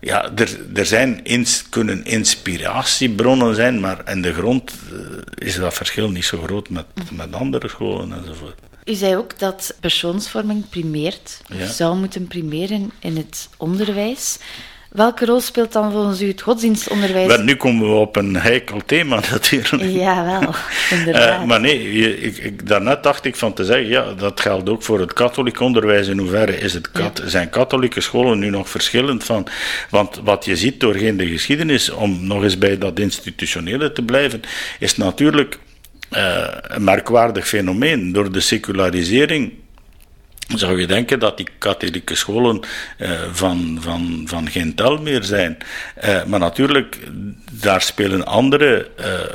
ja, er, er zijn kunnen inspiratiebronnen zijn, maar in de grond eh, is dat verschil niet zo groot met, met andere scholen enzovoort. U zei ook dat persoonsvorming primeert, of zou moeten primeren in het onderwijs. Welke rol speelt dan volgens u het godsdienstonderwijs? Nu komen we op een heikel thema natuurlijk. Ja, wel, inderdaad. Uh, maar nee, ik, ik, daarnet dacht ik van te zeggen, ja, dat geldt ook voor het katholiek onderwijs. In hoeverre is het kat, zijn katholieke scholen nu nog verschillend van... Want wat je ziet doorheen de geschiedenis, om nog eens bij dat institutionele te blijven, is natuurlijk uh, een merkwaardig fenomeen. Door de secularisering zou je denken dat die katholieke scholen uh, van, van, van geen tel meer zijn. Uh, maar natuurlijk, daar spelen andere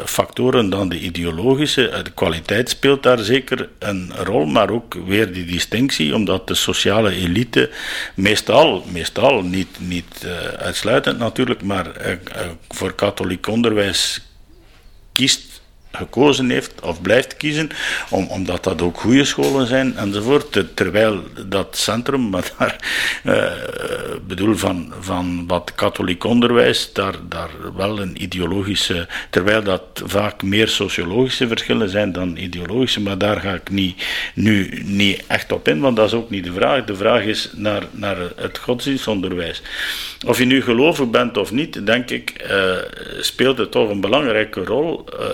factoren dan de ideologische. De kwaliteit speelt daar zeker een rol, maar ook weer die distinctie, omdat de sociale elite meestal, meestal niet, niet uitsluitend natuurlijk, maar voor katholiek onderwijs kiest gekozen heeft of blijft kiezen, om, omdat dat ook goede scholen zijn enzovoort. Terwijl dat centrum, maar daar uh, bedoel van, van wat katholiek onderwijs, daar, daar wel een ideologische, terwijl dat vaak meer sociologische verschillen zijn dan ideologische, maar daar ga ik niet, nu niet echt op in, want dat is ook niet de vraag. De vraag is naar, naar het godsdienstonderwijs. Of je nu gelovig bent of niet, denk ik, uh, speelt het toch een belangrijke rol. Uh,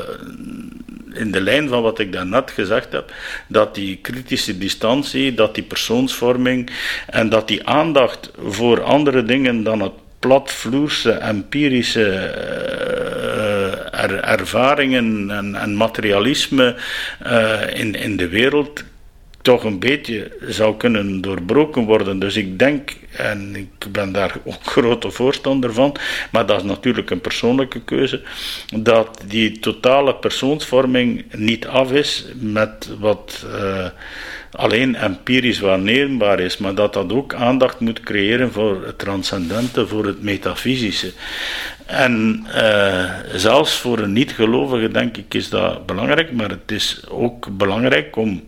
in de lijn van wat ik daarnet gezegd heb, dat die kritische distantie, dat die persoonsvorming en dat die aandacht voor andere dingen dan het platvloerse, empirische er, ervaringen en, en materialisme uh, in, in de wereld toch een beetje zou kunnen doorbroken worden. Dus ik denk, en ik ben daar ook grote voorstander van, maar dat is natuurlijk een persoonlijke keuze, dat die totale persoonsvorming niet af is met wat uh, alleen empirisch waarneembaar is, maar dat dat ook aandacht moet creëren voor het transcendente, voor het metafysische. En uh, zelfs voor een niet-gelovige, denk ik, is dat belangrijk, maar het is ook belangrijk om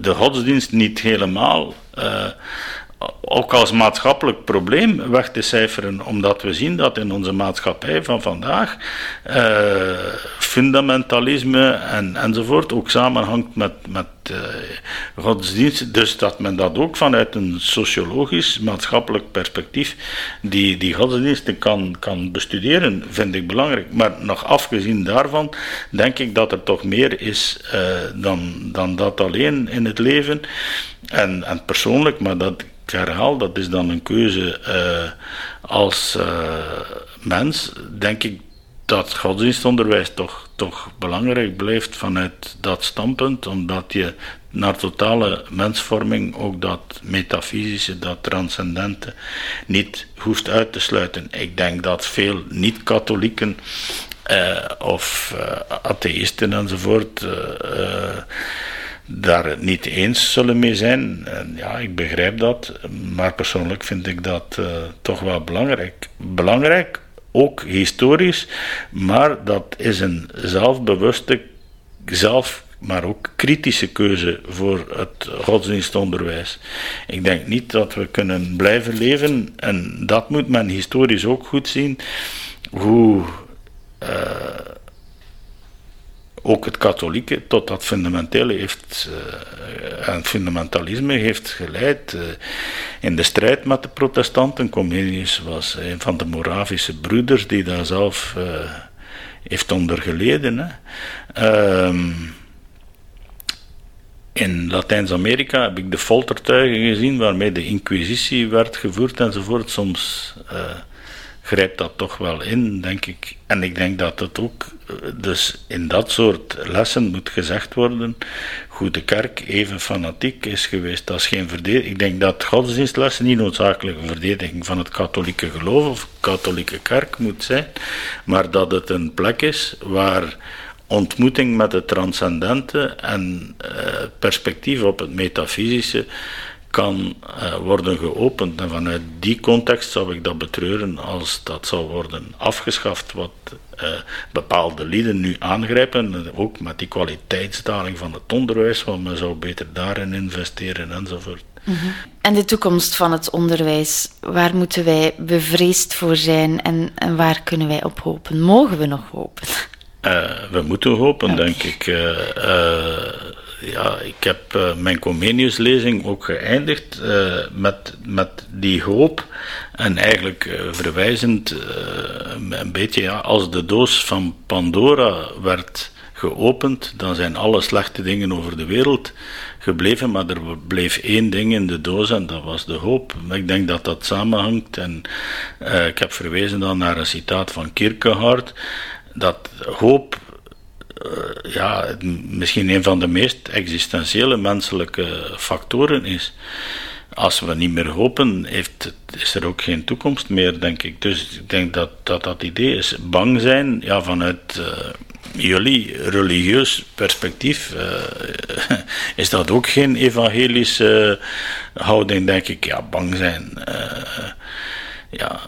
de godsdienst niet helemaal uh, ook als maatschappelijk probleem weg te cijferen, omdat we zien dat in onze maatschappij van vandaag uh, fundamentalisme en, enzovoort ook samenhangt met, met uh, godsdienst. Dus dat men dat ook vanuit een sociologisch, maatschappelijk perspectief die, die godsdiensten kan, kan bestuderen, vind ik belangrijk. Maar nog afgezien daarvan, denk ik dat er toch meer is uh, dan, dan dat alleen in het leven. En, en persoonlijk, maar dat ik herhaal, dat is dan een keuze uh, als uh, mens, denk ik dat godsdienstonderwijs toch, toch belangrijk blijft vanuit dat standpunt, omdat je naar totale mensvorming ook dat metafysische, dat transcendente niet hoeft uit te sluiten. Ik denk dat veel niet-katholieken uh, of atheïsten enzovoort daar het niet eens zullen mee zijn. En ja, ik begrijp dat, maar persoonlijk vind ik dat uh, toch wel belangrijk. Belangrijk, ook historisch, maar dat is een zelfbewuste, zelf, maar ook kritische keuze voor het godsdienstonderwijs. Ik denk niet dat we kunnen blijven leven, en dat moet men historisch ook goed zien, hoe. Uh, ook het katholieke tot dat fundamentele heeft, uh, en fundamentalisme heeft geleid uh, in de strijd met de protestanten. Comenius was een van de Moravische broeders die daar zelf uh, heeft onder geleden. Um, in Latijns-Amerika heb ik de foltertuigen gezien waarmee de inquisitie werd gevoerd enzovoort. Soms grijpt dat toch wel in, denk ik. En ik denk dat het ook, eh, dus in dat soort lessen moet gezegd worden, hoe de kerk even fanatiek is geweest. Dat is geen verdediging. Ik denk dat godsdienstlessen niet noodzakelijk een verdediging van het katholieke geloof of katholieke kerk moet zijn, maar dat het een plek is waar ontmoeting met het transcendente en uh, perspectief op het metafysische kan uh, worden geopend. En vanuit die context zou ik dat betreuren als dat zou worden afgeschaft, wat uh, bepaalde lieden nu aangrijpen, ook met die kwaliteitsdaling van het onderwijs, want men zou beter daarin investeren enzovoort. Mm -hmm. En de toekomst van het onderwijs, waar moeten wij bevreesd voor zijn en, en waar kunnen wij op hopen? Mogen we nog hopen? Uh, we moeten hopen, okay. denk ik ja, ik heb uh, mijn Comeniuslezing ook geëindigd uh, met, met die hoop. En eigenlijk uh, verwijzend een beetje, ja, als de doos van Pandora werd geopend, dan zijn alle slechte dingen over de wereld gebleven, maar er bleef één ding in de doos en dat was de hoop. Ik denk dat dat samenhangt en ik heb verwezen dan naar een citaat van Kierkegaard, dat hoop ja, misschien een van de meest existentiële menselijke factoren is. Als we niet meer hopen, heeft, is er ook geen toekomst meer, denk ik. Dus ik denk dat dat, dat idee is. Bang zijn, ja, vanuit uh, jullie religieus perspectief, uh, is dat ook geen evangelische houding, denk ik. Ja, bang zijn ja,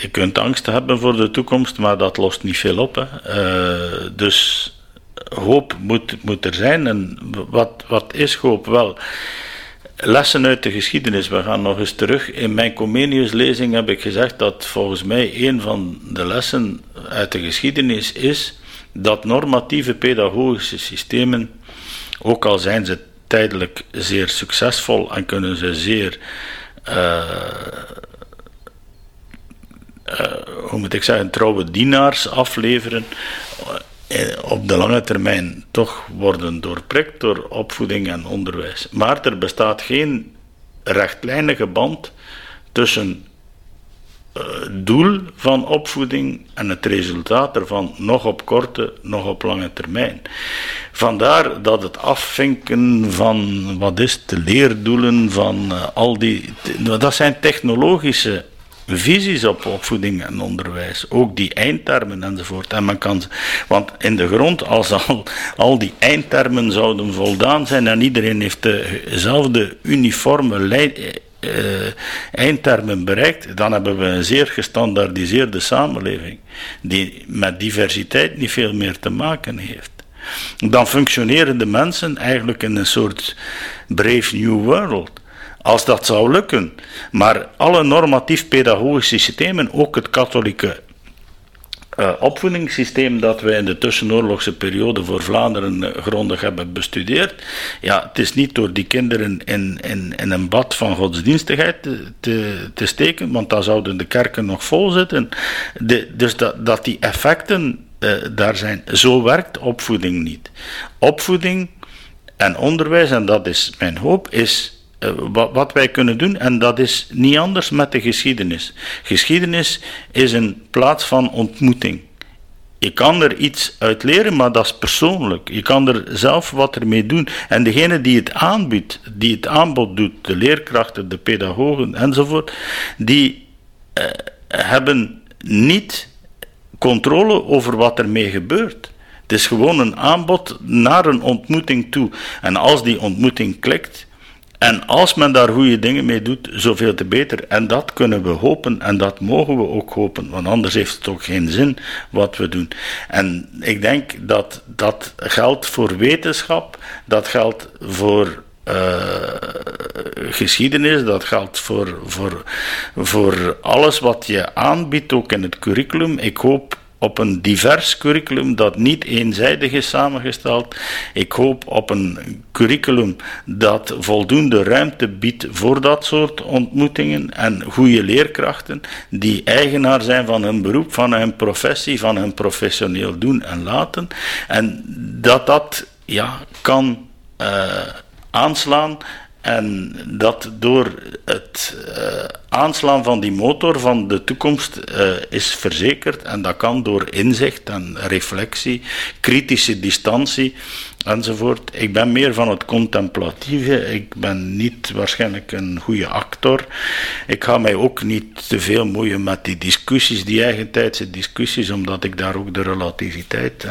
je kunt angst hebben voor de toekomst, maar dat lost niet veel op. Hè. Dus hoop moet, moet er zijn. En wat, wat is hoop? Wel, lessen uit de geschiedenis. We gaan nog eens terug. In mijn Comenius-lezing heb ik gezegd dat volgens mij een van de lessen uit de geschiedenis is dat normatieve pedagogische systemen, ook al zijn ze tijdelijk zeer succesvol en kunnen ze zeer. Uh, uh, hoe moet ik zeggen, trouwe dienaars afleveren. Eh, op de lange termijn toch worden doorprikt door opvoeding en onderwijs. Maar er bestaat geen rechtlijnige band tussen het uh, doel van opvoeding en het resultaat ervan, nog op korte, nog op lange termijn. Vandaar dat het afvinken van wat is de leerdoelen van uh, al die. Dat zijn technologische visies op opvoeding en onderwijs. Ook die eindtermen enzovoort. En men kan, want in de grond, als al, al die eindtermen zouden voldaan zijn en iedereen heeft dezelfde uniforme leid, uh, eindtermen bereikt, dan hebben we een zeer gestandaardiseerde samenleving, die met diversiteit niet veel meer te maken heeft. Dan functioneren de mensen eigenlijk in een soort brave new world. Als dat zou lukken. Maar alle normatief-pedagogische systemen, ook het katholieke uh, opvoedingssysteem dat wij in de tussenoorlogse periode voor Vlaanderen uh, grondig hebben bestudeerd. Ja, het is niet door die kinderen in, in, in een bad van godsdienstigheid te, te, te steken, want dan zouden de kerken nog vol zitten. De, dus dat, dat die effecten uh, daar zijn. Zo werkt opvoeding niet. Opvoeding en onderwijs, en dat is mijn hoop, is wat, wat, wij kunnen doen, en dat is niet anders met de geschiedenis. Geschiedenis is een plaats van ontmoeting. Je kan er iets uit leren, maar dat is persoonlijk. Je kan er zelf wat ermee doen. En degene die het aanbiedt, die het aanbod doet, de leerkrachten, de pedagogen enzovoort, die uh, hebben niet controle over wat ermee gebeurt. Het is gewoon een aanbod naar een ontmoeting toe. En als die ontmoeting klikt, en als men daar goede dingen mee doet, zoveel te beter. En dat kunnen we hopen en dat mogen we ook hopen, want anders heeft het ook geen zin wat we doen. En ik denk dat dat geldt voor wetenschap, dat geldt voor uh, geschiedenis, dat geldt voor, voor, voor alles wat je aanbiedt, ook in het curriculum. Ik hoop op een divers curriculum dat niet eenzijdig is samengesteld. Ik hoop op een curriculum dat voldoende ruimte biedt voor dat soort ontmoetingen en goede leerkrachten die eigenaar zijn van hun beroep, van hun professie, van hun professioneel doen en laten. En dat dat ja, kan uh, aanslaan En dat door het uh, aanslaan van die motor van de toekomst uh, is verzekerd. En dat kan door inzicht en reflectie, kritische distantie enzovoort. Ik ben meer van het contemplatieve. Ik ben niet waarschijnlijk een goede actor. Ik ga mij ook niet te veel moeien met die discussies, die eigentijdse discussies, omdat ik daar ook de relativiteit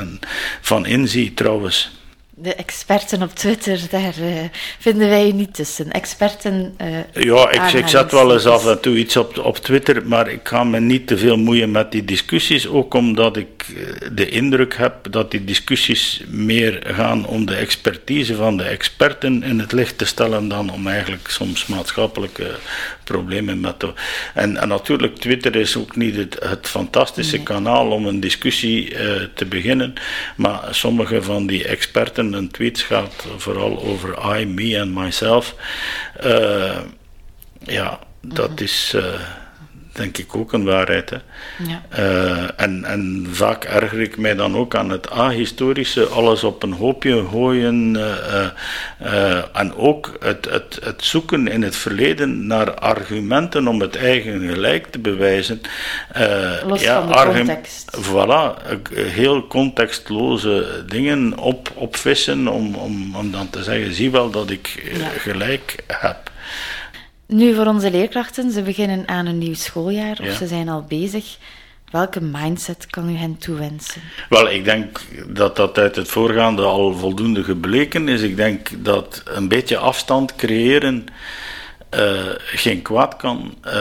van inzie. Trouwens, de experten op Twitter, daar uh, vinden wij niet tussen. Experten. Uh, ja, ik, ik zet wel eens af en toe iets op, op Twitter, maar ik ga me niet te veel moeien met die discussies. Ook omdat ik eh, de indruk heb dat die discussies meer gaan om de expertise van de experten in het licht te stellen dan om eigenlijk soms maatschappelijke problemen met. De, en, en natuurlijk, Twitter is ook niet het, het fantastische kanaal om een discussie uh, te beginnen, maar sommige van die experten een tweets gaat vooral over I, me and myself. Uh, ja, dat mhm. is uh, denk ik ook een waarheid. Hè. Ja. Uh, en, en vaak erger ik mij dan ook aan het ahistorische, alles op een hoopje gooien. en ook het, het, het zoeken in het verleden naar argumenten om het eigen gelijk te bewijzen. Los ja, van de context. Voilà, heel contextloze dingen op, opvissen om, om, om dan te zeggen, zie wel dat ik gelijk heb. Nu, voor onze leerkrachten, ze beginnen aan een nieuw schooljaar of ze zijn al bezig. Welke mindset kan u hen toewensen? Wel, ik denk dat dat uit het voorgaande al voldoende gebleken is. Ik denk dat een beetje afstand creëren uh, geen kwaad kan. Uh,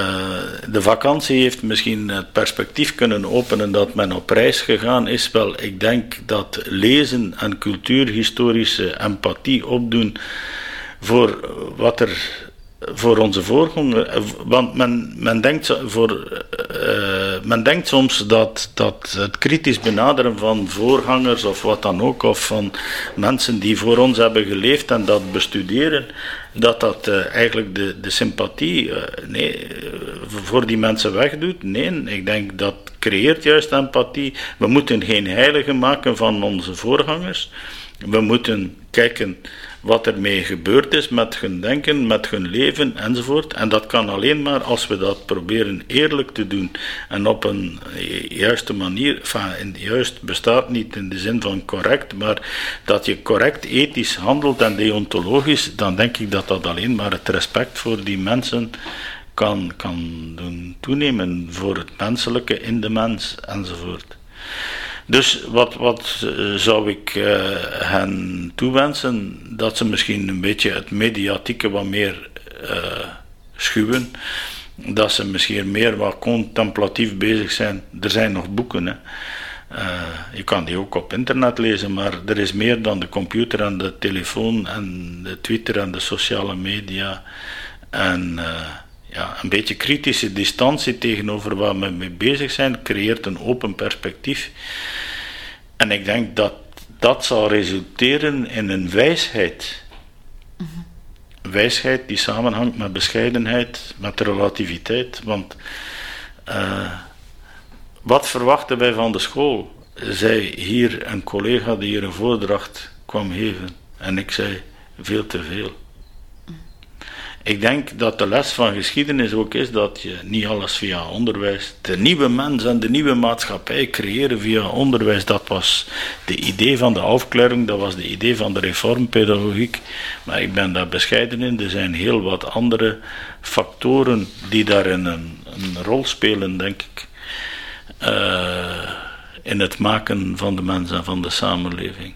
de vakantie heeft misschien het perspectief kunnen openen dat men op reis gegaan is. Wel, ik denk dat lezen en cultuurhistorische empathie opdoen voor wat er voor onze voorganger. Want men, men, denkt, voor, uh, men denkt soms dat, dat het kritisch benaderen van voorgangers of wat dan ook, of van mensen die voor ons hebben geleefd en dat bestuderen, dat dat eigenlijk de, de sympathie nee, voor die mensen wegdoet. Nee, ik denk dat creëert juist empathie. We moeten geen heiligen maken van onze voorgangers. We moeten kijken wat ermee gebeurd is met hun denken, met hun leven enzovoort. En dat kan alleen maar als we dat proberen eerlijk te doen en op een juiste manier. Enfin, juist bestaat niet in de zin van correct, maar dat je correct ethisch handelt en deontologisch, dan denk ik dat dat alleen maar het respect voor die mensen kan, kan doen toenemen, voor het menselijke in de mens enzovoort. Dus wat, wat eh, zou ik uh, hen toewensen? Dat ze misschien een beetje het mediatieke wat meer uh, schuwen. Dat ze misschien meer wat contemplatief bezig zijn. Er zijn nog boeken. Hè. Je kan die ook op internet lezen, maar er is meer dan de computer en de telefoon en de Twitter en de sociale media. En ja, een beetje kritische distantie tegenover waar we mee bezig zijn, creëert een open perspectief. En ik denk dat dat zal resulteren in een wijsheid. Mm Wijsheid die samenhangt met bescheidenheid, met relativiteit. Want uh, wat verwachten wij van de school? Zei hier een collega die hier een voordracht kwam geven. En ik zei veel te veel. Ik denk dat de les van geschiedenis ook is dat je niet alles via onderwijs. De nieuwe mens en de nieuwe maatschappij creëren via onderwijs. Dat was de idee van de afkleuring, dat was de idee van de reformpedagogiek. Maar ik ben daar bescheiden in. Er zijn heel wat andere factoren die daarin een, een rol spelen, denk ik. Uh, in het maken van de mens en van de samenleving.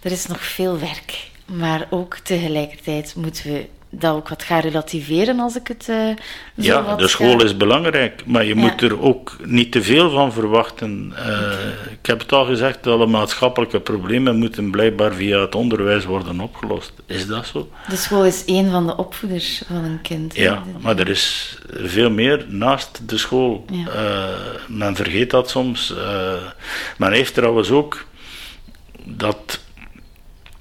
Er is nog veel werk, maar ook tegelijkertijd moeten we dat ook wat gaan relativeren als ik het uh, Ja, de school is belangrijk, maar je moet er ook niet te veel van verwachten. Uh, Ik heb het al gezegd, alle maatschappelijke problemen moeten blijkbaar via het onderwijs worden opgelost. Is dat zo? De school is één van de opvoeders van een kind. Ja, maar er is veel meer naast de school. Ja. Uh, men vergeet dat soms. men heeft trouwens ook, dat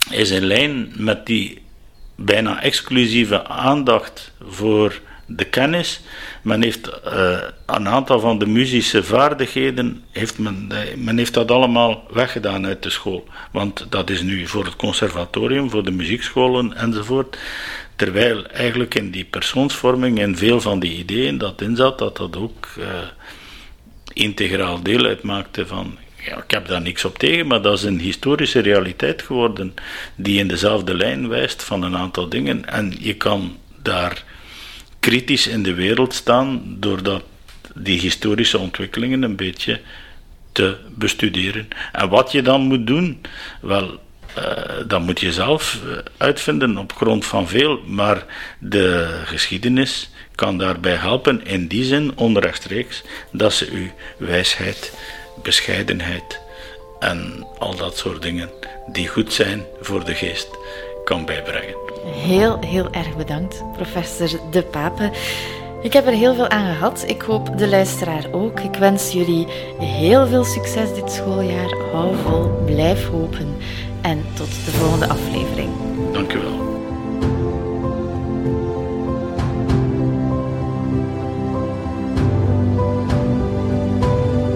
is in lijn met die bijna exclusieve aandacht voor de kennis. Men heeft uh, een aantal van de muzische vaardigheden, heeft men, eh, men heeft dat allemaal weggedaan uit de school. Want dat is nu voor het conservatorium, voor de muziekscholen enzovoort Terwijl eigenlijk in die persoonsvorming en veel van die ideeën dat in zat, dat dat ook uh, integraal deel uitmaakte van. Ja, ik heb daar niks op tegen, maar dat is een historische realiteit geworden die in dezelfde lijn wijst van een aantal dingen. En je kan daar kritisch in de wereld staan doordat die historische ontwikkelingen een beetje te bestuderen. En wat je dan moet doen, wel, uh, dat moet je zelf eh, uitvinden op grond van veel, maar de geschiedenis kan daarbij helpen in die zin onrechtstreeks dat ze u wijsheid, bescheidenheid en al dat soort dingen die goed zijn voor de geest kan bijbrengen. Heel, heel erg bedankt, professor De Pape. Ik heb er heel veel aan gehad. Ik hoop de luisteraar ook. Ik wens jullie heel veel succes dit schooljaar. Hou vol, blijf hopen en tot de volgende aflevering. Dank u wel.